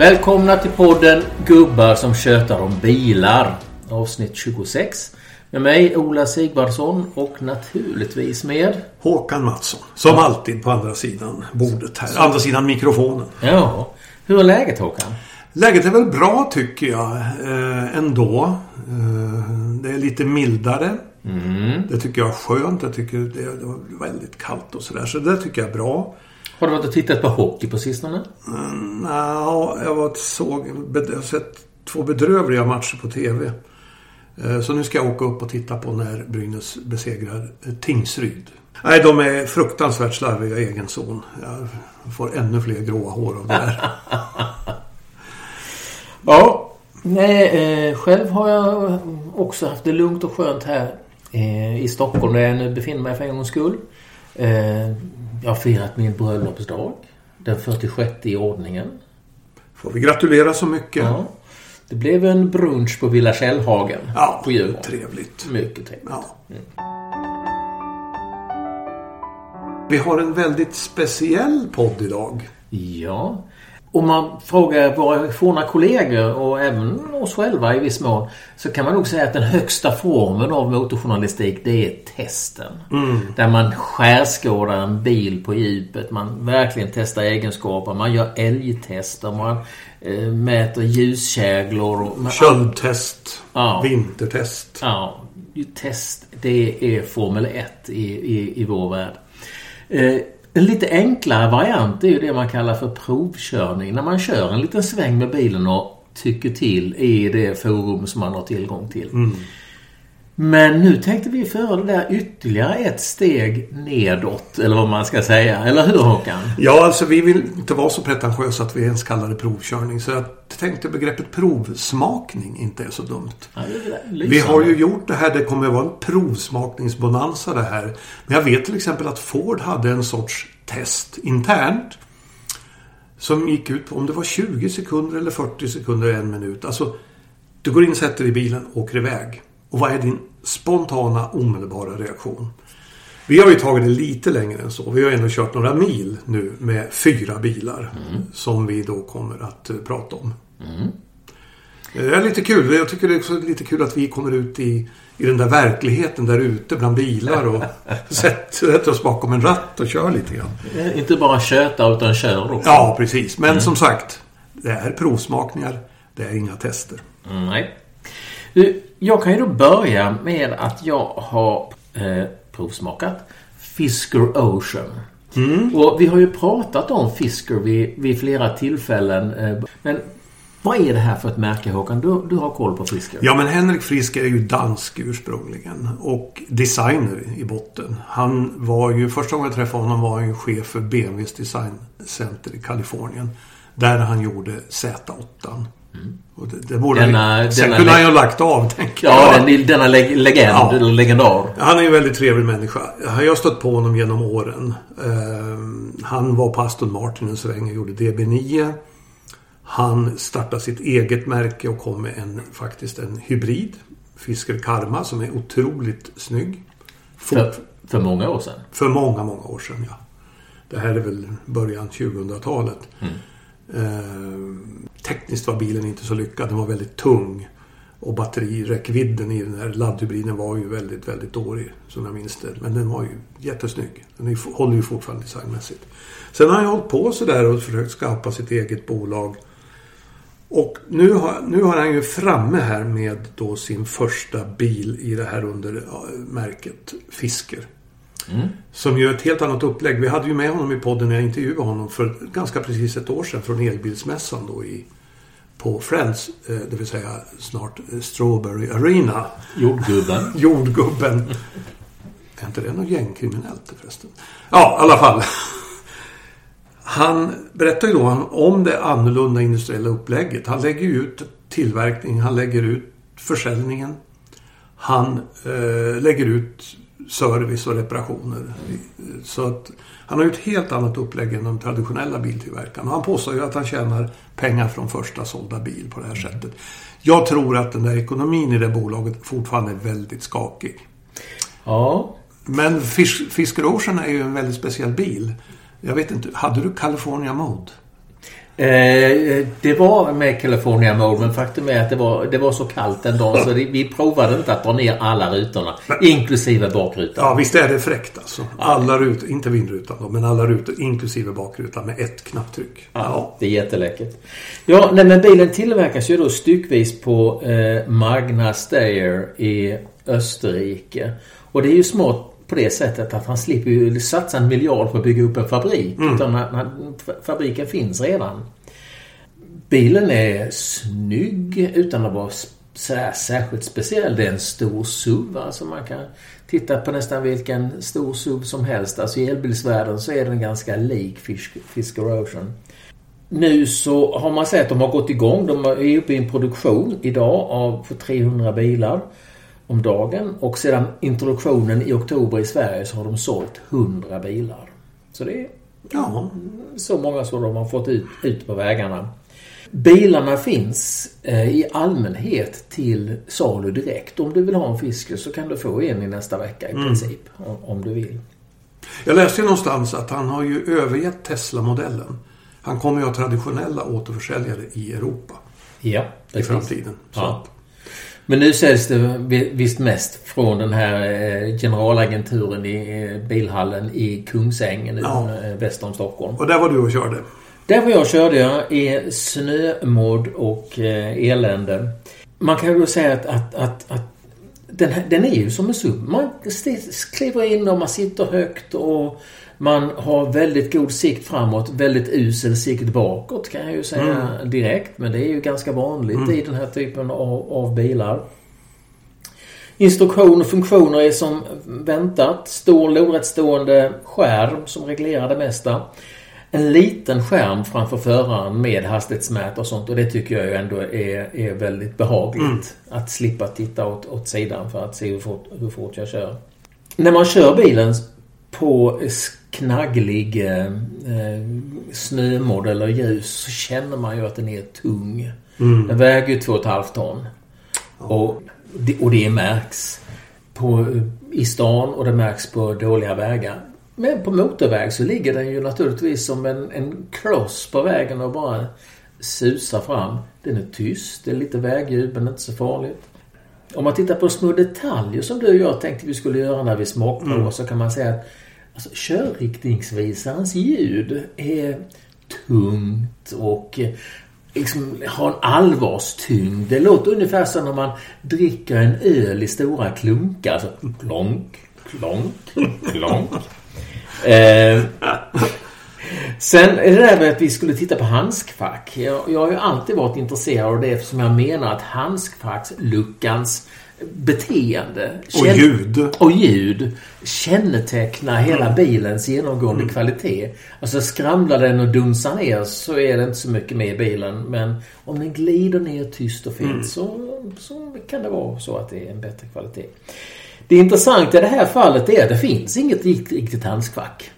Välkomna till podden Gubbar som tjötar om bilar. Avsnitt 26. Med mig Ola Sigvardsson och naturligtvis med... Håkan Mattsson. Som alltid på andra sidan bordet här. Andra sidan mikrofonen. Ja. Hur är läget Håkan? Läget är väl bra tycker jag eh, ändå. Eh, det är lite mildare. Mm. Det tycker jag är skönt. Jag tycker det är, det var väldigt kallt och sådär. Så det tycker jag är bra. Har du varit och tittat på hockey på sistone? Mm, Nja, jag var såg, jag har sett två bedrövliga matcher på TV. Eh, Så nu ska jag åka upp och titta på när Brynäs besegrar eh, Tingsryd. Nej, de är fruktansvärt slarviga i egen zon. Jag får ännu fler gråa hår av det där. Ja. Nej, eh, själv har jag också haft det lugnt och skönt här eh, i Stockholm där jag nu befinner mig för en gångs skull. Eh, jag har firat min bröllopsdag. Den 46 i ordningen. Får vi gratulera så mycket. Ja. Det blev en brunch på Villa Källhagen Ja, på Djurgården. trevligt. Mycket trevligt. Ja. Vi har en väldigt speciell podd idag. Ja. Om man frågar våra forna kollegor och även oss själva i viss mån så kan man nog säga att den högsta formen av motorjournalistik det är testen. Där man skärskådar en bil på djupet. Man verkligen testar egenskaper. Man gör älgtester. Man eh, mäter ljuskäglor. Och man, Köldtest. Ja. Vintertest. Ja, test det är Formel 1 i, i, i vår värld. Eh, en lite enklare variant är ju det man kallar för provkörning. När man kör en liten sväng med bilen och tycker till i det forum som man har tillgång till. Mm. Men nu tänkte vi föra det där ytterligare ett steg nedåt, eller vad man ska säga. Eller hur Håkan? Ja, alltså vi vill inte vara så pretentiösa att vi ens kallar det provkörning. Så jag tänkte begreppet provsmakning inte är så dumt. Ja, är Vi har ju gjort det här. Det kommer att vara en provsmakningsbonanza det här. Men jag vet till exempel att Ford hade en sorts test internt. Som gick ut på om det var 20 sekunder eller 40 sekunder, en minut. Alltså, du går in, sätter dig i bilen och åker iväg. Och vad är din spontana, omedelbara reaktion? Vi har ju tagit det lite längre än så. Vi har ändå kört några mil nu med fyra bilar. Som vi då kommer att eh, prata om. Det är lite kul. Jag tycker det är också lite kul att vi kommer ut i, i den där verkligheten där ute bland bilar och sätter, oss bakom en ratt och kör lite grann. Eh, Inte bara köta utan kör också. Ja, precis. Men som sagt, det är provsmakningar. Det är inga tester. Mm, nej. Du, Jag kan ju då börja med att jag har eh, provsmakat Fisker Ocean. Och vi har ju pratat om Fisker vid, vid flera tillfällen. Eh, men vad är det här för ett märke Håkan? Du, du har koll på Fisker? Ja, men Henrik Frisk är ju dansk ursprungligen och designer i botten. Han var ju, första gången jag träffade honom var han ju chef för BMWs designcenter i Kalifornien. Där han gjorde Z8. Och det, det borde Denna- han, sen denna kunde han ju ha lagt av, tänker Ja, jag. den, denna leg legend, Ja. legendar. Han är ju en väldigt trevlig människa. Jag har stött på honom genom åren. Ehm, han var på Aston Martin en sväng och gjorde DB9. Han startade sitt eget märke och kom med en, faktiskt en hybrid. Fisker Karma som är otroligt snygg. För, Fort, för många år sedan. för många, många år sedan, ja. Det här är väl början 2000-talet. Eh, tekniskt var bilen inte så lyckad. Den var väldigt tung. Och batteriräckvidden i den här laddhybriden var ju väldigt, väldigt dålig. Som jag minns det. Men den var ju jättesnygg. Den är, håller ju fortfarande designmässigt. Sen har han ju hållit på sådär och försökt skapa sitt eget bolag. Och nu har, nu har han ju framme här med då sin första bil i det här under märket Fisker. Som ju är ett helt annat upplägg. Vi hade ju med honom i podden när jag intervjuade honom för ganska precis ett år sedan från elbilsmässan då i, på Friends. eh, Det vill säga snart eh, Strawberry Arena. Jordgubben. Jordgubben. Är inte det något gängkriminellt förresten? Ja, i alla fall. Han berättar ju då om det annorlunda industriella upplägget. Han lägger ut tillverkning, han lägger ut försäljningen. Han eh, lägger ut service och reparationer. Så att han har ju ett helt annat upplägg än de traditionella biltillverkarna. Han påstår ju att han tjänar pengar från första sålda bil på det här sättet. Jag tror att den där ekonomin i det bolaget fortfarande är väldigt skakig. Ja. Men Fisker Ocean är ju en väldigt speciell bil. Jag vet inte, hade du California Mode? Eh, det var med California Mode men faktum är att det var, det var så kallt en dag så det, vi provade inte att dra ner alla rutorna. Inklusive bakrutan. Ja, visst är det fräckt alltså. Alla rutor, inte vindrutan då, men alla rutor inklusive bakrutan med ett knapptryck. Ja, det är jätteläckert. Ja, nej, men bilen tillverkas ju då styckvis på eh, Magna Steyr i Österrike. Och det är ju smart på det sättet att han slipper ju satsa en miljard på att bygga upp en fabrik. Mm. Utan han, fabriken finns redan. Bilen är snygg utan att vara sådär särskilt speciell. Det är en stor SUV. Alltså man kan titta på nästan vilken stor SUV som helst. Alltså i elbilsvärlden så är den ganska lik Fisker Ocean. Nu så har man sett att de har gått igång. De är uppe i en produktion idag av 300 bilar om dagen. Och sedan introduktionen i oktober i Sverige så har de sålt 100 bilar. Så det är ja. så många som de har fått ut, ut på vägarna. Bilarna finns eh, i allmänhet till salu direkt. Om du vill ha en Fisker så kan du få en i nästa vecka i mm. princip. Om, om, du vill. Jag läste någonstans att han har ju övergett Tesla-modellen. Han kommer ju ha traditionella återförsäljare i Europa. Ja, I framtiden. Ja. Men nu säljs det visst mest från den här eh, generalagenturen i eh, bilhallen i Kungsängen ja. Eh, väster om Stockholm. Och där var du och körde? Där var jag och körde jag i snömodd och elände. Man kan ju säga att, att, att, att den, den är ju som en SUV. Man kliver in och man sitter högt och man har väldigt god sikt framåt, väldigt usel sikt bakåt kan jag ju säga mm. direkt. Men det är ju ganska vanligt mm. i den här typen av, av bilar. Instruktion och funktioner är som väntat. Stor lodrättstående skärm som reglerar det mesta. En liten skärm framför föraren med hastighetsmätare och sånt och det tycker jag ju ändå är, är väldigt behagligt. Mm. Att slippa titta åt, åt sidan för att se hur fort, hur fort jag kör. När man kör bilen på knagglig eh, eh snömodd eller ljus så känner man ju att den är tung. Mm. Den väger ju 2,5 ton. Och, det, och det märks på, i stan och det märks på dåliga vägar. Men på motorväg så ligger den ju naturligtvis som en, en kloss på vägen och bara susar fram. Den är tyst, det är lite vägljud men inte så farligt. Om man tittar på små detaljer som du och jag tänkte vi skulle göra när vi smakprovar mm. så kan man säga att Alltså, körriktningsvisarens ljud är tungt och eh, liksom har en allvarstyngd. Det låter ungefär som när man dricker en öl i stora klunkar. Alltså klonk, klonk, klonk. Eh, sen är det där med att vi skulle titta på handskfack. Jag, jag har ju alltid varit intresserad av det eftersom jag menar att handskfacksluckans beteende och ljud. och ljud kännetecknar hela mm. bilens genomgående mm. kvalitet. Alltså skramlar den och dunsar ner så är det inte så mycket med i bilen. Men om den glider ner tyst och fint mm. så, så kan det vara så att det är en bättre kvalitet. Det intressanta i det här fallet är att det finns inget riktigt handskfack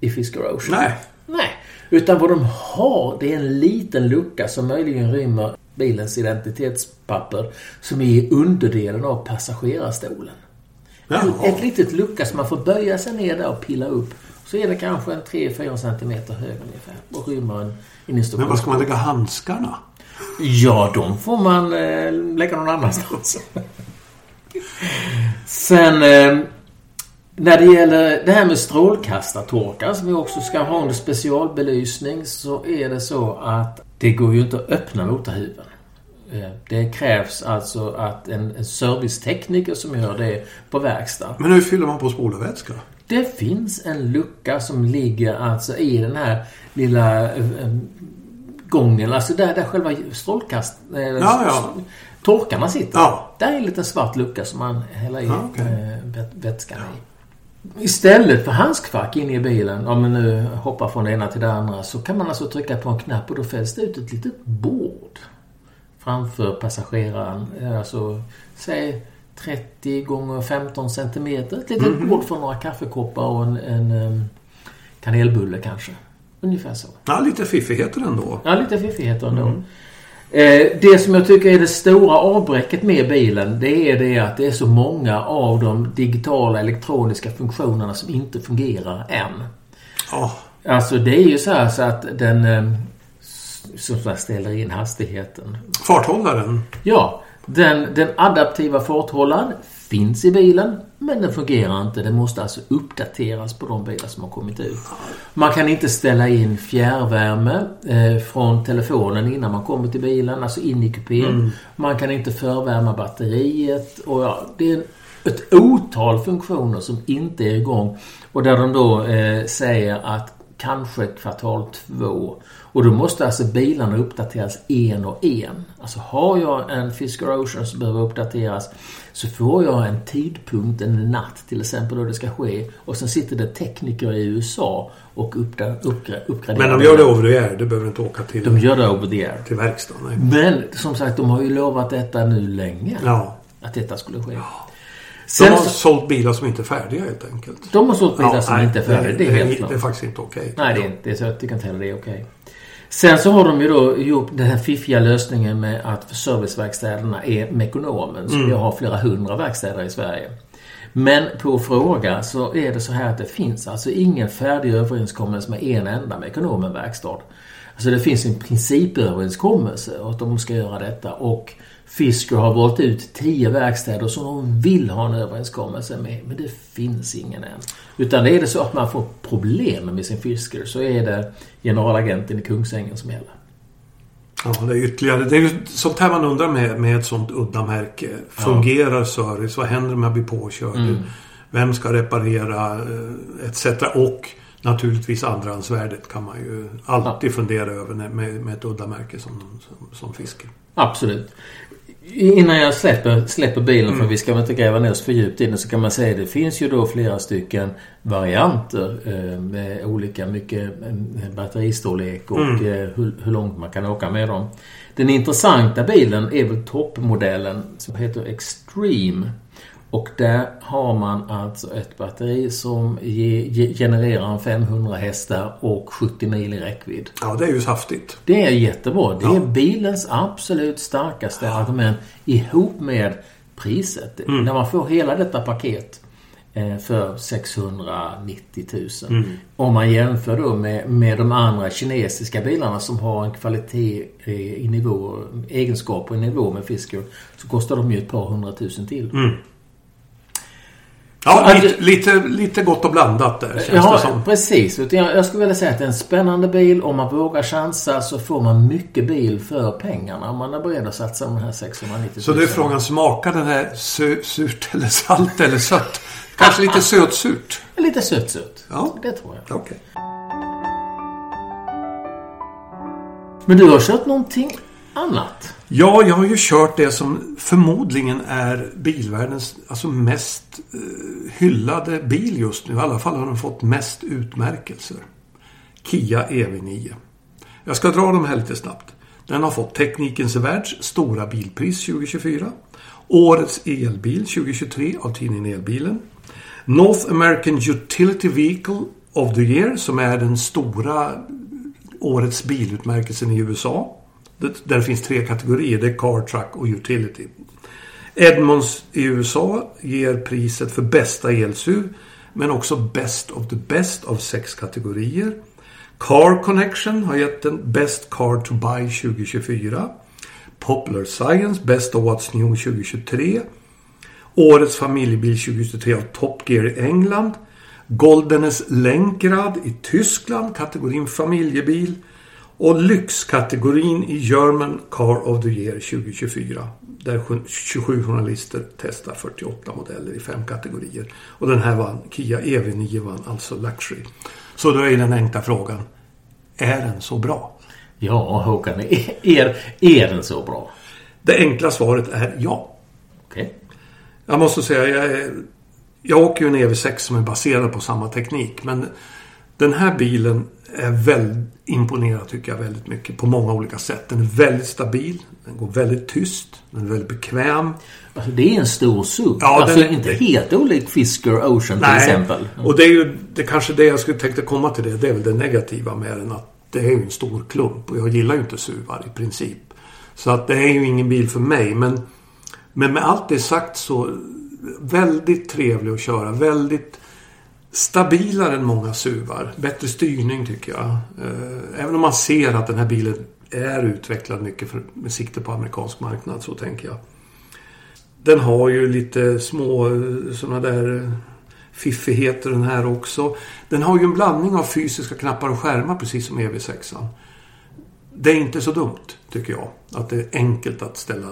i Fisker Ocean. Nej. Nej. Utan vad de har det är en liten lucka som möjligen rymmer bilens identitetspapper som är i underdelen av passagerarstolen. Jaha. Ett litet lucka som man får böja sig ner där och pilla upp. Så är det kanske en 3-4 cm hög ungefär och rymmer en, en instruktion. Men var ska man lägga handskarna? Ja, de får man eh, lägga någon annanstans. Sen eh, när det gäller det här med strålkastartorkar som vi också ska ha under specialbelysning så är det så att det går ju inte att öppna motorhuven. Eh, det krävs alltså att en servicetekniker som gör det på verkstad. Men hur fyller man på spolarvätska? Det finns en lucka som ligger alltså i den här lilla äh, gången. Alltså där, där själva strålkast... Äh, ja, ja. Torkarna sitter. Ja. Där är en liten svart lucka som man häller i ja, okay. äh, vätskan i. Istället för handskfack in i bilen, om man nu hoppar från det ena till det andra, så kan man alltså trycka på en knapp och då fälls det ut ett litet bord framför passageraren. Alltså, säg 30 gånger 15 centimeter. Ett litet mm -hmm. bord för några kaffekoppar och en, en, en kanelbulle kanske. Ungefär så. Ja, lite fiffigheter ändå. Ja, lite fiffigheter ändå. Mm. Eh, det som jag tycker är det stora avbräcket med bilen det är det att det är så många av de digitala elektroniska funktionerna som inte fungerar än. Oh. Alltså det är ju så här så att den eh, som ställer in hastigheten. Farthållaren? Ja, den, den adaptiva farthållaren finns i bilen men den fungerar inte. Den måste alltså uppdateras på de bilar som har kommit ut. Man kan inte ställa in fjärrvärme eh, från telefonen innan man kommer till bilen, alltså in i kupén. Mm. Man kan inte förvärma batteriet och ja, det är ett otal funktioner som inte är igång och där de då eh, säger att kanske kvartal två. Och då måste alltså bilarna uppdateras en och en. Alltså har jag en Fisker Ocean som behöver uppdateras så får jag en tidpunkt, en natt till exempel då det ska ske. Och sen sitter det tekniker i USA och uppgraderar. Men de gör det over the air. Du behöver inte åka till, de gör det over the air. till verkstaden. Nej. Men som sagt, de har ju lovat detta nu länge. Ja. Att detta skulle ske. Ja. Sen, de har så, sålt bilar som inte är färdiga helt enkelt. De har sålt bilar ja, som nej, inte är färdiga. Det, det, är helt klart. Det är faktiskt inte okej. Okay, nej, det är inte. Så jag tycker inte heller det är okej. Okay. Sen så har de ju då gjort den här fiffiga lösningen med att serviceverkstäderna är Mekonomen. Så mm. vi har flera hundra verkstäder i Sverige. Men på fråga så är det så här att det finns alltså ingen färdig överenskommelse med en enda Mekonomen verkstad. Alltså det finns en principöverenskommelse att de ska göra detta och Fisker har valt ut tio verkstäder som de vill ha en överenskommelse med. Men det finns ingen än. Utan är det så att man får problem med sin Fisker så är det generalagenten i Kungsängen som gäller. Ja, det är ytterligare. Det är ju sånt här man undrar med, med ett sånt udda märke. Fungerar ja. service? Vad händer om jag blir påkörd? Mm. Vem ska reparera? Eh, etc. Och naturligtvis andrahandsvärdet kan man ju alltid ja. fundera över med, med ett udda märke som, som, som Fisker. Absolut. Innan jag släpper, släpper bilen, mm. för vi ska väl inte gräva ner oss för djupt i den, så kan man säga att det finns ju då flera stycken varianter eh, med olika mycket eh, batteristorlek och mm. eh, hur, hur, långt man kan åka med dem. Den intressanta bilen är väl toppmodellen som heter Extreme. Och där har man alltså ett batteri som ge, ge, genererar 500 hästar och 70 mil i räckvidd. Ja, det är ju saftigt. Det är jättebra. Det ja. är bilens absolut starkaste ja. argument ihop med priset. Mm. När man får hela detta paket eh, för 690 000. Mm. Om man jämför då med, med de andra kinesiska bilarna som har en kvalitet i nivå, egenskaper i nivå med Fisker. Så kostar de ju ett par hundratusen till. Mm. Ja, lite, lite, lite gott och blandat där känns ja, det som. precis. Jag skulle vilja säga att det är en spännande bil. Om man vågar chansa så får man mycket bil för pengarna. Om man är beredd att satsa de här 690 000. Så det är frågan, smakar den här surt eller salt eller sött? Kanske lite sötsurt? Lite sötsurt. Ja. Det tror jag. Okay. Men du har kört någonting annat? Ja, jag har ju kört det som förmodligen är bilvärldens alltså mest eh, hyllade bil just nu. I alla fall har den fått mest utmärkelser. Kia EV9. Jag ska dra dem här lite snabbt. Den har fått Teknikens Världs Stora Bilpris 2024. Årets elbil 2023 av tidningen Elbilen. North American Utility Vehicle of the Year som är den stora årets bilutmärkelsen i USA. Där det finns tre kategorier. Det är Car, Truck och Utility. Edmonds i USA ger priset för bästa elsuv. Men också Best of the Best av sex kategorier. Car Connection har gett den Best Car to Buy 2024. Popular Science Best of What's New 2023. Årets familjebil 2023 av Top Gear i England. Goldenes Lenkrad i Tyskland, kategorin familjebil. Och lyxkategorin i German Car of the Year 2024. Där 27 journalister testar 48 modeller i fem kategorier. Och den här vann, Kia EV9 vann alltså Luxury. Så då är den enkla frågan. Är den så bra? Ja, Håkan. Är, är den så bra? Det enkla svaret är ja. Okej. Okay. Jag måste säga, jag, är, jag åker ju en EV6 som är baserad på samma teknik. Men den här bilen är väldigt imponerad tycker jag väldigt mycket på många olika sätt. Den är väldigt stabil. Den går väldigt tyst. Den är väldigt bekväm. Alltså det är en stor SUV. Ja, alltså den, inte helt olik Fisker Ocean nej, till exempel. och det är ju det kanske det jag skulle tänkte komma till det. Det är väl det negativa med den. Att det är ju en stor klump och jag gillar ju inte SUVar i princip. Så att det är ju ingen bil för mig. Men, men med allt det sagt så väldigt trevlig att köra. Väldigt stabilare än många SUVar. Bättre styrning tycker jag. Eh, även om man ser att den här bilen är utvecklad mycket för, med sikte på amerikansk marknad, så tänker jag. Den har ju lite små eh, sådana där eh, fiffigheter den här också. Den har ju en blandning av fysiska knappar och skärmar precis som EV6. Det är inte så dumt, tycker jag. Att det är enkelt att ställa,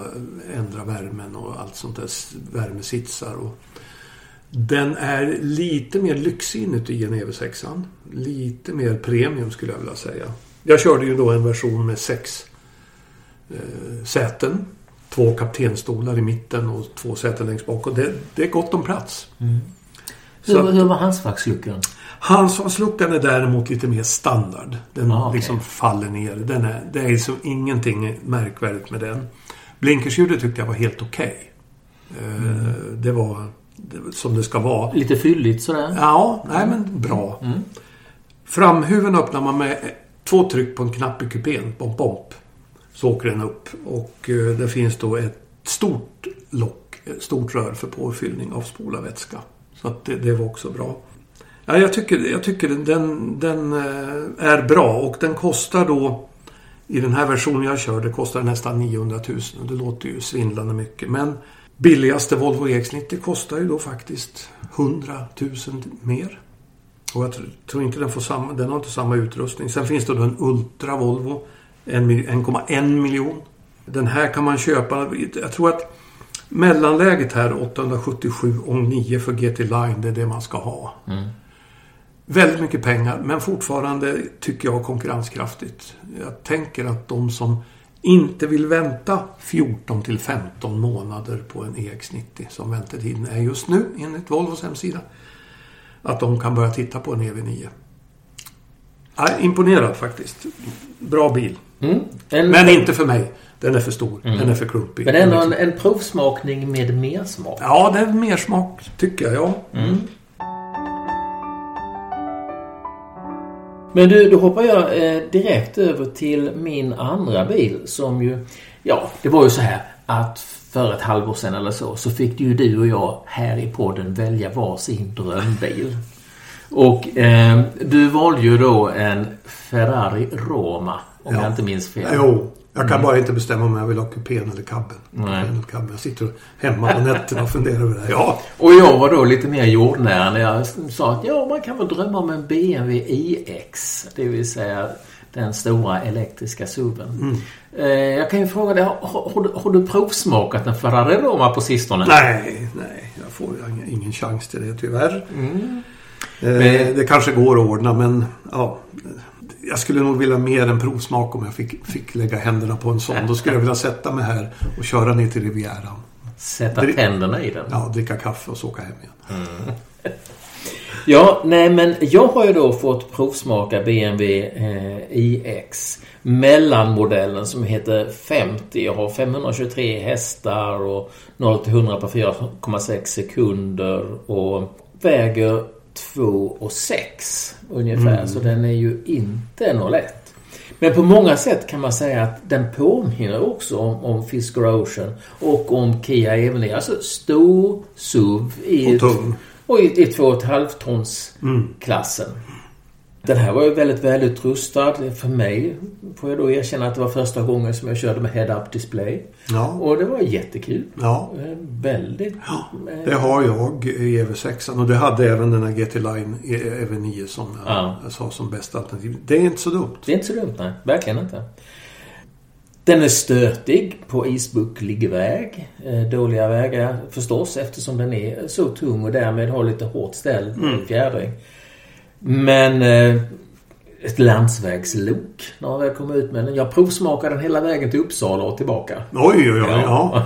ändra värmen och allt sånt där. Värmesitsar och... Den är lite mer lyxig inuti än EV6. Lite mer premium skulle jag vilja säga. Jag körde ju då en version med sex eh, säten. Två kaptenstolar i mitten och två säten längst bak. Och det, det är gott om plats. Mm. Hur, hur var handskfacksluckan? Handskfacksluckan är däremot lite mer standard. Den ah, okay. liksom faller ner. Den är, det är liksom ingenting märkvärdigt med den. Blinkersljudet tyckte jag var helt okej. Okay. Eh, mm. Det var som det ska vara. Lite fylligt sådär? Ja, nej men bra. Mm. Framhuven öppnar man med två tryck på en knapp i kupén. Bomp, bomp. Så åker den upp. Och eh, det finns då ett stort lock, ett stort rör för påfyllning av spolarvätska. Så att det, det var också bra. Ja, jag tycker, jag tycker den, den eh, är bra och den kostar då i den här versionen jag kör, det kostar nästan 900 000. Det låter ju svindlande mycket. Men billigaste Volvo EX90 kostar ju då faktiskt 100 000 mer. Och jag tror inte den får samma, den har inte samma utrustning. Sen finns det då en Ultra Volvo, 1,1 miljon. Den här kan man köpa, jag tror att mellanläget här 877 och 9 för GT Line, det är det man ska ha. Mm. Väldigt mycket pengar men fortfarande tycker jag konkurrenskraftigt. Jag tänker att de som inte vill vänta 14 till 15 månader på en EX90 som väntetiden är just nu enligt Volvos hemsida. Att de kan börja titta på en EV9. Ja, imponerad faktiskt. Bra bil. Mm. En... Men inte för mig. Den är för stor. Mm. Den är för klumpig. Men ändå en, en provsmakning med mersmak. Ja, det är mersmak tycker jag. Ja. Mm. Men du, då hoppar jag eh, direkt över till min andra bil som ju... Ja, det var ju så här att för ett halvår sedan eller så så fick ju du och jag här i podden välja varsin drömbil. Och eh, du valde ju då en Ferrari Roma om ja. jag inte minns fel. Jo, jag kan mm. bara inte bestämma om jag vill ha kupén eller cabben. Jag sitter hemma på nätterna och funderar över det här. Ja. Och jag var då lite mer jordnära när jag sa att ja, man kan väl drömma om en BMW iX. Det vill säga den stora elektriska SUVen. Mm. Eh, jag kan ju fråga dig, har, har, har, du provsmakat en Ferrari Roma på sistone? Nej, nej. Jag får ingen chans till det tyvärr. Mm. Eh, det kanske går att ordna men ja jag skulle nog vilja mer än provsmak om jag fick, fick lägga händerna på en sån. Då skulle jag vilja sätta mig här och köra ner till Rivieran. Sätta Dri tänderna i den? Ja, dricka kaffe och så åka hem igen. Mm. Ja, nej men jag har ju då fått provsmaka BMW eh, iX. Mellanmodellen som heter 50. Jag har 523 hästar och 0 till 100 på 4,6 sekunder och väger 2 och 6 ungefär. Mm. Så den är ju inte något lätt. Men på många sätt kan man säga att den påminner också om, om Fisker Ocean och om Kia Evening. Alltså stor SUV i, och tung. Och i, i 2,5 tons mm. Den här var ju väldigt välutrustad. För mig får jag då erkänna att det var första gången som jag körde med head-up display. Ja. Och det var jättekul. Ja. Eh, väldigt. Ja, det har jag i EV6 och det hade även den här GT Line EV9 som ja. jag sa som bästa alternativ. Det är inte så dumt. Det är inte så dumt, nej. Verkligen inte. Den är stötig på isbucklig väg. Eh, dåliga vägar förstås eftersom den är så tung och därmed har lite hårt ställd mm. fjädring. Men eh, ett landsvägslok när man väl kom ut med den. Jag provsmakade den hela vägen till Uppsala och tillbaka. Oj, oj, oj. Ja.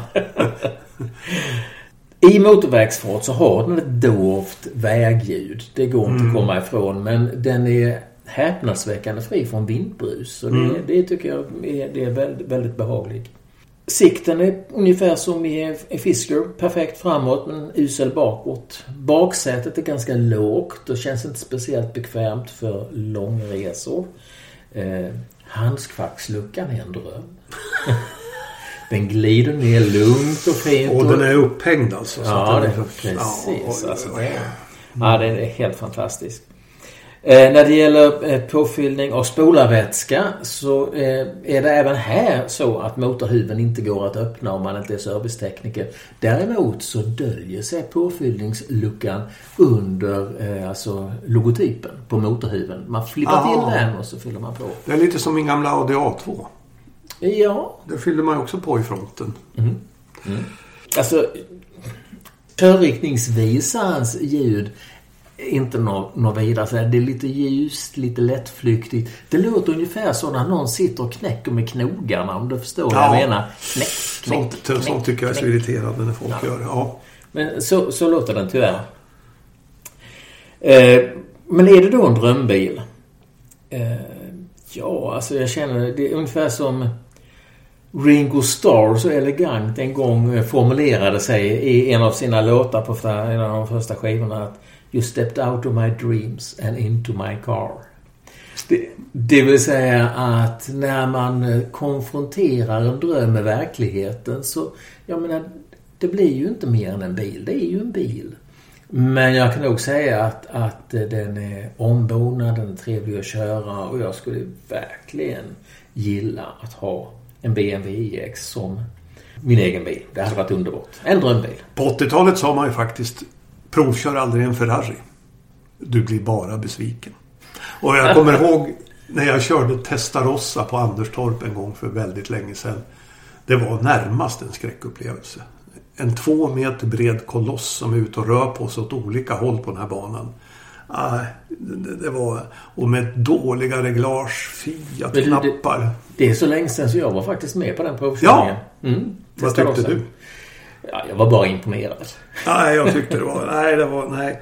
I motorvägsfart så har den ett dovt vägljud. Det går inte mm. att komma ifrån. Men den är häpnadsväckande fri från vindbrus. Och det, mm. det tycker jag är, det är väldigt, väldigt behagligt. Sikten är ungefär som i Fisker. Perfekt framåt men usel bakåt. Baksätet är ganska lågt och känns inte speciellt bekvämt för långresor. Eh, handskfacksluckan är en dröm. den glider ner lugnt och fint. Och den är upphängd alltså? ja, det är precis. Ja, alltså, det, ja, det är helt fantastiskt. Eh, när det gäller eh, påfyllning av spolarvätska så eh, är det även här så att motorhuven inte går att öppna om man inte är servicetekniker. Däremot så döljer sig påfyllningsluckan under eh, alltså logotypen på motorhuven. Man flippar Aha. till den och så fyller man på. Det är lite som min gamla Audi A2. Ja, Där fyllde man också på i fronten. Alltså, körriktningsvisarens ljud inte något nå vidare. Så Det är lite ljust, lite lättflyktigt. Det låter ungefär som när någon sitter och knäcker med knogarna om du förstår vad Ja. jag menar. Knäck, knäck, Sånt, knäck, sånt tycker jag är så irriterande när folk Ja. gör det. Ja. Men så, så låter den tyvärr. Eh, men är det då en drömbil? Eh, ja, alltså jag känner det är ungefär som Ringo Starr så elegant en gång formulerade sig i en av sina låtar på en av de första skivorna att You stepped out of my dreams and into my car. Det, det vill säga att när man eh, konfronterar en dröm med verkligheten så, jag menar, det blir ju inte mer än en bil. Det är ju en bil. Men jag kan nog säga att, att eh, den är ombonad, den är trevlig att köra och jag skulle verkligen gilla att ha en BMW iX som min egen bil. Det hade varit underbart. En drömbil. På 80-talet sa man ju faktiskt Provkör aldrig en Ferrari. Du blir bara besviken. Och jag kommer ihåg när jag körde Testarossa på Anderstorp en gång för väldigt länge sedan. Det var närmast en skräckupplevelse. En två meter bred koloss som är ute och rör på sig åt olika håll på den här banan. Nej, det, det var... Och med dåliga reglage, Fiat-knappar. Det är så länge sedan så jag var faktiskt med på den provkörningen. Mm, Vad tyckte du? Ja, jag var bara imponerad. Nej, jag tyckte det var... Nej, det var... Nej.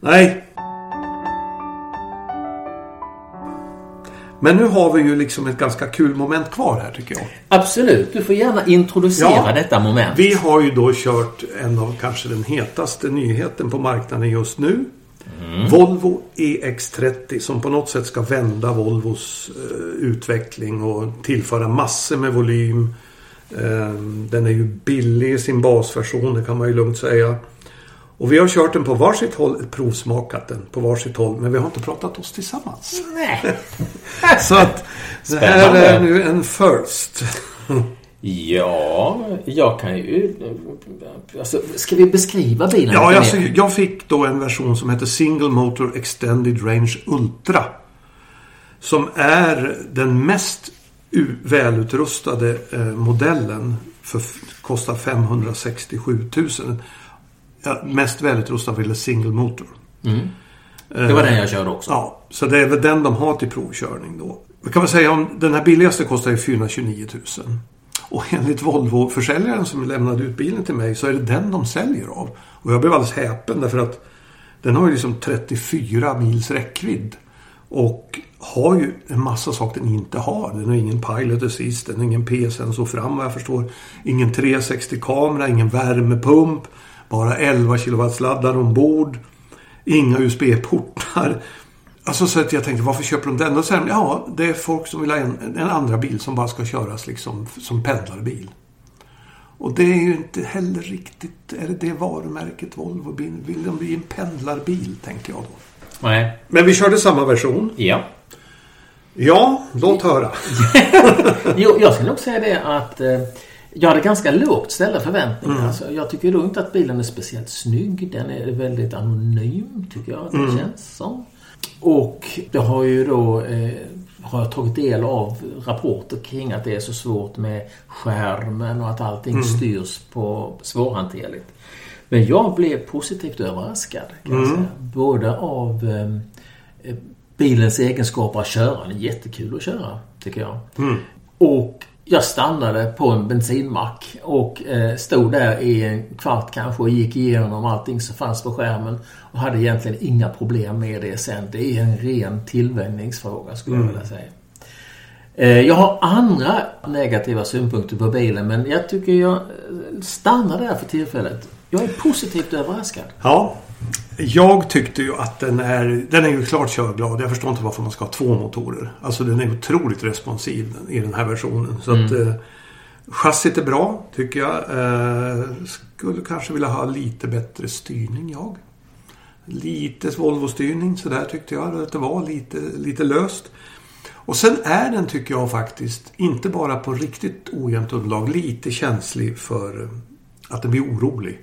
Nej. Men nu har vi ju liksom ett ganska kul moment kvar här tycker jag. Absolut, du får gärna introducera Ja, detta moment. Vi har ju då kört en av kanske den hetaste nyheten på marknaden just nu. Volvo EX30 som på något sätt ska vända Volvos eh, utveckling och tillföra massor med volym. Eh, den är ju billig i sin basversion, det kan man ju lugnt säga. Och vi har kört den på varsitt håll, provsmakat den på varsitt håll, men vi har inte pratat oss tillsammans. Nej. Så att det här är nu en first. Ja, jag kan ju... Alltså, ska vi beskriva bilen Ja, lite alltså, mer? jag fick då en version som heter Single Motor Extended Range Ultra. Som är den mest välutrustade eh, modellen. För kostar 567 000. Ja, mest välutrustad vad gäller single motor. Mm. Det var den jag körde också. Ja, så det är väl den de har till provkörning då. Vi kan väl säga om den här billigaste kostar ju 429 000. Och enligt Volvo-försäljaren som lämnade ut bilen till mig så är det den de säljer av. Och jag blev alldeles häpen därför att den har ju liksom 34 mils räckvidd. Och har ju en massa saker den inte har. Den har ingen pilot assist, den har ingen P-sensor fram vad jag förstår. Ingen 360-kamera, ingen värmepump. Bara 11 kW-laddare ombord. Inga USB-portar. Alltså så att jag tänkte, varför köper de den? Och sen, ja, det är folk som vill ha en, en andra bil som bara ska köras liksom som pendlarbil. Och det är ju inte heller riktigt, är det det varumärket Volvo vill? Vill de bli en pendlarbil, tänkte jag då. Nej. Men vi körde samma version. Ja. Ja, låt höra. Jo, jag skulle nog säga det att eh, jag hade ganska lågt ställda förväntningar. Alltså, jag tycker då inte att bilen är speciellt snygg. Den är väldigt anonym, tycker jag det känns som. Och det har ju då eh, har jag tagit del av rapporter kring att det är så svårt med skärmen och att allting styrs på svårhanterligt. Men jag blev positivt överraskad. Kan säga. Både av eh, bilens egenskaper att köra. Den är jättekul att köra, tycker jag. Och jag stannade på en bensinmack och eh, stod där i en kvart kanske och gick igenom allting som fanns på skärmen och hade egentligen inga problem med det sen. Det är en ren tillvänjningsfråga skulle jag vilja säga. Eh, jag har andra negativa synpunkter på bilen men jag tycker jag eh, stannar där för tillfället. Jag är positivt överraskad. Ja, jag tyckte ju att den är, den är ju klart körglad. Jag förstår inte varför man ska ha två motorer. Alltså den är otroligt responsiv i den här versionen. Så att eh, chassit är bra, tycker jag. Eh, skulle kanske vilja ha lite bättre styrning, jag. Lite Volvo-styrning sådär tyckte jag att det var. Lite, lite löst. Och sen är den tycker jag faktiskt, inte bara på riktigt ojämnt underlag, lite känslig för att den blir orolig.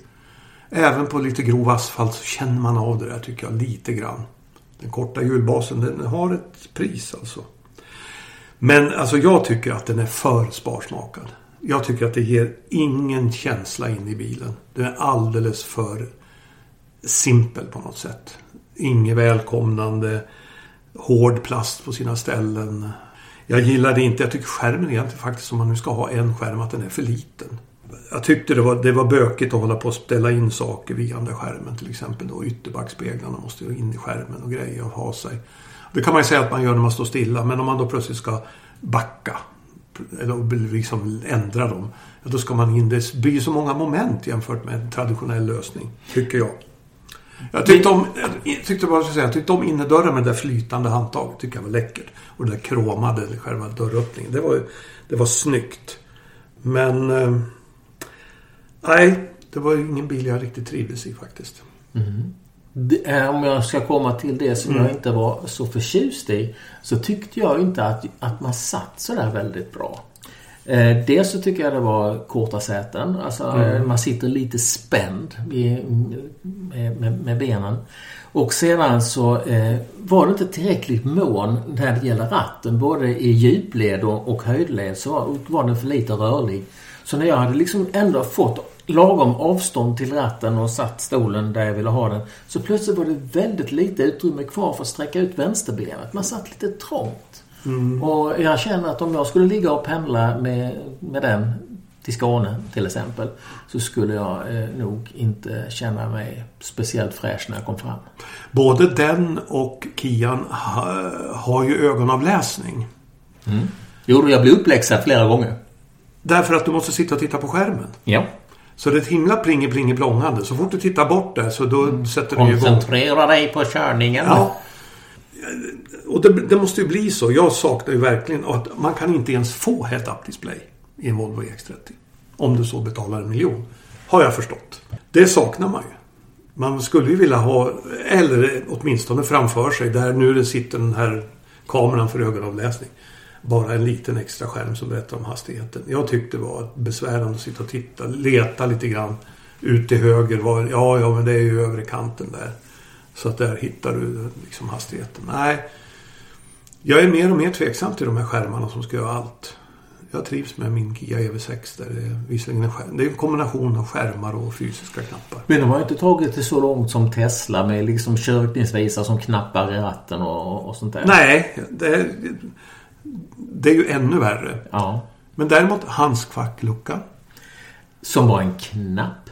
Även på lite grov asfalt så känner man av det där tycker jag lite grann. Den korta hjulbasen den har ett pris alltså. Men alltså jag tycker att den är för sparsmakad. Jag tycker att det ger ingen känsla in i bilen. Den är alldeles för simpel på något sätt. Inget välkomnande. Hård plast på sina ställen. Jag gillar det inte. Jag tycker skärmen egentligen faktiskt, om man nu ska ha en skärm, att den är för liten. Jag tyckte det var, det var bökigt att hålla på och ställa in saker via den där skärmen. Till exempel då ytterbackspeglarna måste in i skärmen och grejer och ha sig. Det kan man ju säga att man gör när man står stilla. Men om man då plötsligt ska backa eller liksom ändra dem. Då ska man in. Det blir så många moment jämfört med en traditionell lösning. Tycker jag. Jag tyckte om, jag tyckte bara säga, jag tyckte om innerdörren med det där flytande handtaget. Tycker jag var läckert. Och det där kromade, själva dörröppningen. Det var, det var snyggt. Men... Eh, Eh, nej, det var ingen bil jag riktigt trivdes i faktiskt. Mm. Det, om jag ska komma till det som mm. jag inte var så förtjust i. Så tyckte jag inte att, att man satt så där väldigt bra. Eh, dels så tycker jag det var korta säten. Alltså mm. man sitter lite spänd i, med, med, med, benen. Och sedan så eh, var det inte tillräckligt mån när det gäller ratten. Både i djupled och, och höjdled så var, var den för lite rörlig. Så när jag hade liksom ändå fått lagom avstånd till ratten och satt stolen där jag ville ha den. Så plötsligt var det väldigt lite utrymme kvar för att sträcka ut vänsterbenet. Man satt lite trångt. Mm. Och jag känner att om jag skulle ligga och pendla med, med den till Skåne till exempel så skulle jag eh, nog inte känna mig speciellt fräsch när jag kom fram. Både den och Kian ha, har ju ögonavläsning. Mm. Jo, jag blev uppläxad flera gånger. Därför att du måste sitta och titta på skärmen? Ja. Så det är ett himla plinge plinge plångande. Så fort du tittar bort där så då mm. sätter du igång. Koncentrera dig på körningen. Ja. Och det, det, måste ju bli så. Jag saknar ju verkligen att man kan inte ens få head-up display i en Volvo EX30. Om du så betalar en miljon. Har jag förstått. Det saknar man ju. Man skulle ju vilja ha, eller åtminstone framför sig, där nu det sitter den här kameran för ögonavläsning bara en liten extra skärm som berättar om hastigheten. Jag tyckte det var besvärande att sitta och titta, leta lite grann. Ut till höger var, ja, ja men det är ju övre kanten där. Så att där hittar du liksom hastigheten. Nej. Jag är mer och mer tveksam till de här skärmarna som ska göra allt. Jag trivs med min Kia EV6 där det är visserligen en skärm. Det är en kombination av skärmar och fysiska knappar. Men de har inte tagit det så långt som Tesla med liksom körkningsvisare som knappar i ratten och, och sånt där. Nej, det, det är ju ännu värre. Ja. Men däremot handskfackluckan. Som var en knapp.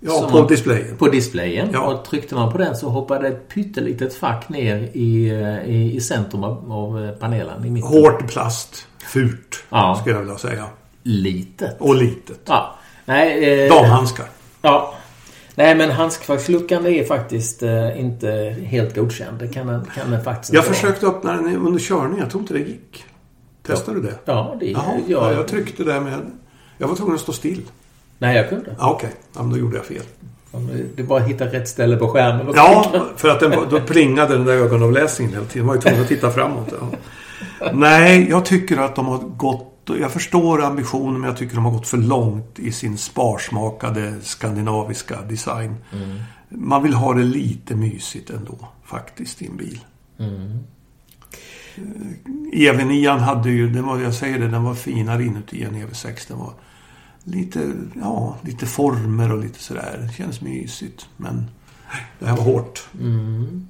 Ja, på displayen. På displayen. Ja. Och tryckte man på den så hoppade ett pyttelitet fack ner i, i, i centrum av, av panelen. I mitten. Hårt plast. Fult. Ja. Skulle jag vilja säga. Litet. Och litet. Ja. Nej, eh, Damhandskar. Ja. Nej men handskfacksluckan är faktiskt eh, inte helt godkänd. Det kan kan den faktiskt Jag försökte öppna den under körning. Jag tror inte det gick. Testade du det? Ja, det Jaha, jag... jag tryckte där med... Jag var tvungen att stå still. Nej, jag kunde. Ja, Okej, okay. ja, men då gjorde jag fel. Det bara att hitta rätt ställe på skärmen. Ja, för att den, då plingade den där ögonavläsningen hela tiden. Man var ju tvungen att titta framåt. Ja. Nej, jag tycker att de har gått... Jag förstår ambitionen men jag tycker de har gått för långt i sin sparsmakade skandinaviska design. Mm. Man vill ha det lite mysigt ändå, faktiskt, i en bil. Mm. EV9 hade ju, den var, jag säger det, den var finare inuti än EV6. Den var lite, ja, lite former och lite sådär. Det känns mysigt. Men det här var hårt. Mm.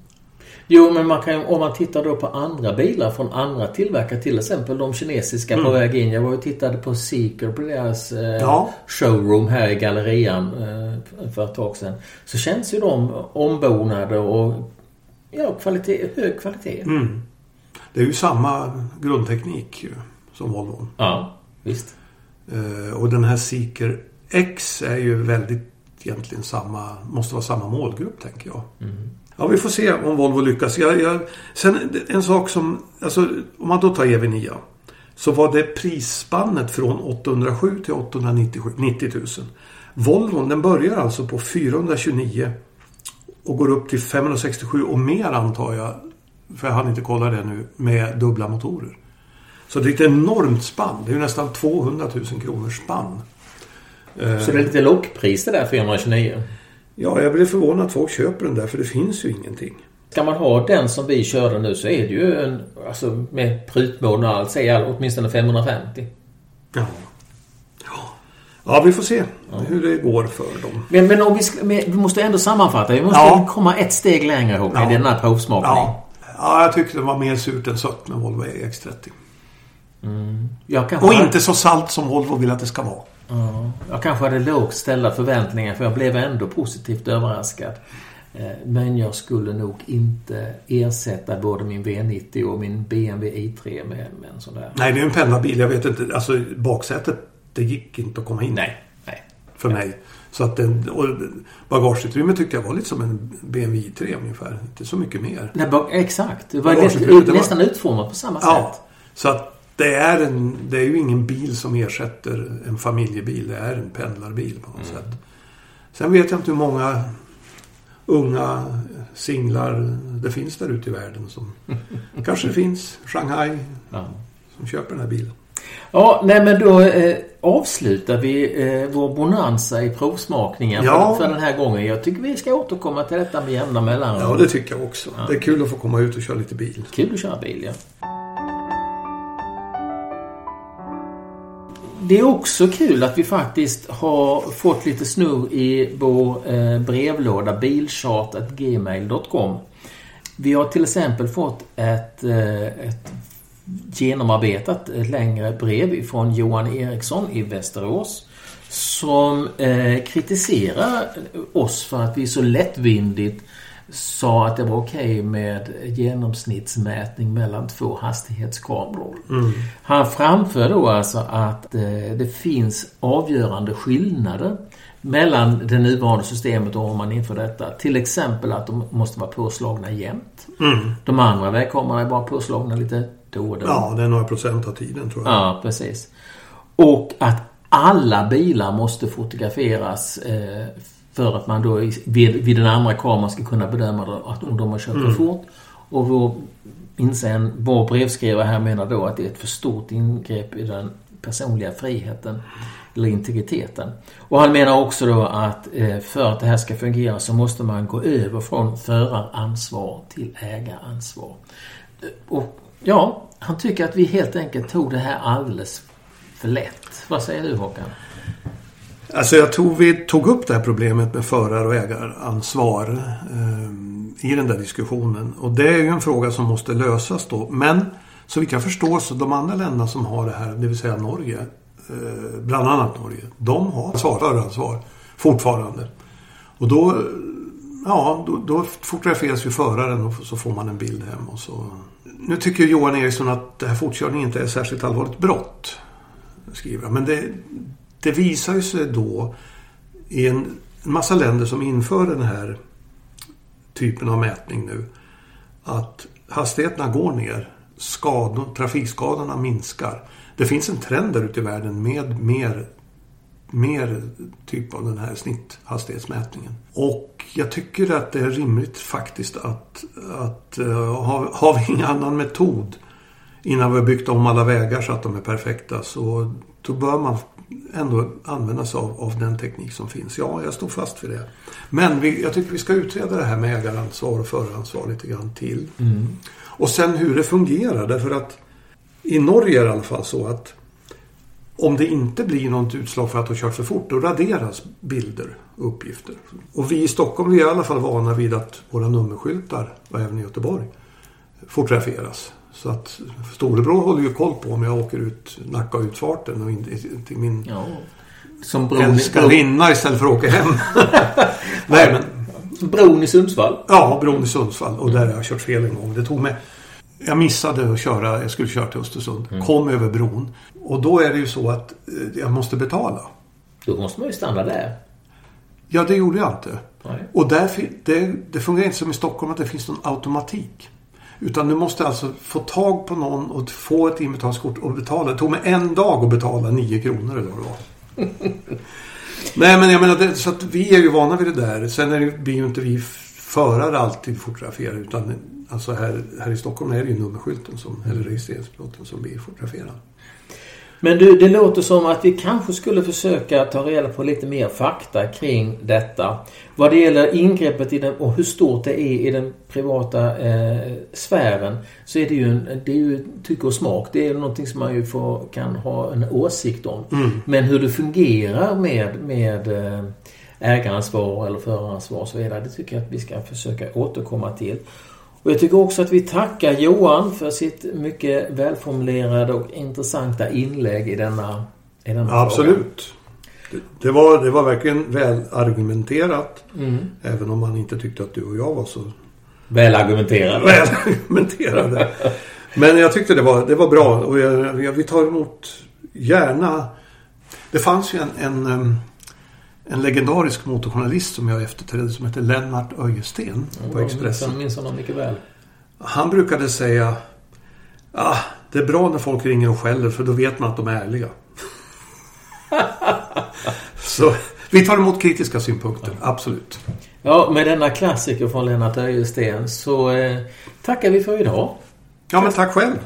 Jo, men man kan, om man tittar då på andra bilar från andra tillverkare, till exempel de kinesiska mm. på väg in. Jag var och tittade på Seeker på deras eh, ja. showroom här i gallerian eh, för ett tag sedan. Så känns ju de ombonade och ja, kvalitet, hög kvalitet. Mm. Det är ju samma grundteknik som Volvo. Ja, visst. Eh, och den här Seeker X är ju väldigt egentligen samma, måste vara samma målgrupp tänker jag. Mm. Ja, vi får se om Volvo lyckas. Jag, jag, sen en sak som, alltså om man då tar EV9. Så var det prisspannet från 807 till 890 000. Volvon den börjar alltså på 429 och går upp till 567 och mer antar jag. För jag hann inte kolla det nu. Med dubbla motorer. Så det är ett enormt spann. Det är ju nästan 200 000 kronor spann. Så det är lite lockpris det där 429? Ja, jag blir förvånad att folk köper den där för det finns ju ingenting. Ska man ha den som vi körde nu så är det ju en, alltså med prutmån och allt, så är åtminstone 550. Ja. Ja, ja vi får se hur det går för dem. Men, men om vi, ska, men vi måste ändå sammanfatta. Vi måste Ja. komma ett steg längre Håkan, Ja. i den här provsmakningen. Ja. Ja, jag tyckte det var mer surt än sött med Volvo EX30. Jag kanske, Och inte så salt som Volvo vill att det ska vara. Ja, jag kanske hade lågt ställda förväntningar för jag blev ändå positivt överraskad. Eh, Men jag skulle nog inte ersätta både min V90 och min BMW i3 med, med en sån där. Nej, det är en pendlarbil. Jag vet inte. Alltså baksätet, det gick inte att komma in Nej, nej. för mig. Så att den, och bagageutrymmet tyckte jag var lite som en BMW i3 ungefär. Inte så mycket mer. Nej, exakt. Det var Bagageutrymmet, nästan, var- utformat på samma Ja, sätt. så att det är, en, det är ju ingen bil som ersätter en familjebil. Det är en pendlarbil på något sätt. Sen vet jag inte hur många unga singlar det finns där ute i världen. Som, kanske det finns Shanghai Ja. som köper den här bilen. Ja, nej men då eh, avslutar vi eh, vår bonanza i provsmakningen Ja. för, för den här gången. Jag tycker vi ska återkomma till detta med jämna mellanrum. Ja, det tycker jag också. Det är kul att få komma ut och köra lite bil. Kul att köra bil, ja. Det är också kul att vi faktiskt har fått lite snurr i vår eh, brevlåda bilchat.gmail.com. Vi har till exempel fått ett, eh, ett genomarbetat längre brev från Johan Eriksson i Västerås som eh, kritiserar oss för att vi så lättvindigt sa att det var okej med genomsnittsmätning mellan två hastighetskameror. Han framför då alltså att eh, det finns avgörande skillnader mellan det nuvarande systemet och om man inför detta. Till exempel att de måste vara påslagna jämt. De andra vägkamerorna är bara påslagna lite och då. Ja, det är några procent av tiden tror jag. Ja, precis. Och att alla bilar måste fotograferas eh, för att man då vid, vid den andra kameran ska kunna bedöma då att om de har kört för fort. Och vår, insen, vår brevskrivare här menar då att det är ett för stort ingrepp i den personliga friheten eller integriteten. Och han menar också då att eh, för att det här ska fungera så måste man gå över från föraransvar till ägaransvar. Och ja, han tycker att vi helt enkelt tog det här alldeles för lätt. Vad säger du Håkan? Alltså jag tror vi tog upp det här problemet med förar och ägaransvar eh, i den där diskussionen. Och det är ju en fråga som måste lösas då. Men så vitt jag förstår så de andra länderna som har det här, det vill säga Norge, eh, bland annat Norge, de har ansvar, fortfarande. Och då, ja, då, då fotograferas ju föraren och så får man en bild hem och så. Nu tycker Johan Eriksson att det här fortkörning inte är särskilt allvarligt brott. Skriver han. Men det, det visar ju sig då i en, en massa länder som inför den här typen av mätning nu att hastigheterna går ner. Skador, trafikskadorna minskar. Det finns en trend där ute i världen med mer, mer typ av den här snitthastighetsmätningen. Och jag tycker att det är rimligt faktiskt att, att uh, har, har vi ingen annan metod innan vi har byggt om alla vägar så att de är perfekta så då bör man ändå använda sig av, av den teknik som finns. Ja, jag står fast vid det. Men vi, jag tycker vi ska utreda det här med ägaransvar och föraransvar lite grann till. Och sen hur det fungerar. Därför att i Norge är det i alla fall så att om det inte blir något utslag för att har kört för fort, då raderas bilder och uppgifter. Och vi i Stockholm vi är i alla fall vana vid att våra nummerskyltar, och även i Göteborg, fotograferas. Så att storebror håller ju koll på om jag åker ut Nacka-utfarten och in till min Ja. Som bron, älskarinna istället för att åka hem. Nej men, bron i Sundsvall. ja, bron i Sundsvall. Och där har jag kört fel en gång. Det tog mig... Jag missade att köra, jag skulle köra till Östersund. Kom över bron. Och då är det ju så att eh, jag måste betala. Då måste man ju stanna där. Ja, det gjorde jag inte. Nej. Och där, det, det fungerar inte som i Stockholm att det finns någon automatik. Utan du måste alltså få tag på någon och få ett inbetalningskort och betala. Det tog mig en dag att betala 9 kronor eller vad det var. Nej men jag menar, det, så att vi är ju vana vid det där. Sen är det, blir ju inte vi förare alltid fotograferar utan alltså här, här i Stockholm är det ju nummerskylten som, eller registreringsplåten som blir fotograferad. Men du, det låter som att vi kanske skulle försöka ta reda på lite mer fakta kring detta. Vad det gäller ingreppet i den och hur stort det är i den privata eh, sfären så är det ju, en, det är ju tycke och smak. Det är någonting som man ju får, kan ha en åsikt om. Mm. Men hur det fungerar med, med eh, ägaransvar eller föraransvar och så vidare. Det tycker jag att vi ska försöka återkomma till. Och jag tycker också att vi tackar Johan för sitt mycket välformulerade och intressanta inlägg i denna, i denna Absolut. Det, det, var, det var verkligen väl argumenterat. Mm. Även om man inte tyckte att du och jag var så Väl argumenterade. väl argumenterade. Men jag tyckte det var, det var bra och jag, jag, vi tar emot gärna. Det fanns ju en, en, en legendarisk motorjournalist som jag efterträdde som hette Lennart Öjesten på Expressen. Jag minns honom mycket väl. Han brukade säga ah, det är bra när folk ringer och skäller för då vet man att de är ärliga. Så vi tar emot kritiska synpunkter, absolut. Ja, med denna klassiker från Lennart Öjesten så eh, tackar vi för idag. Ja, men tack själv.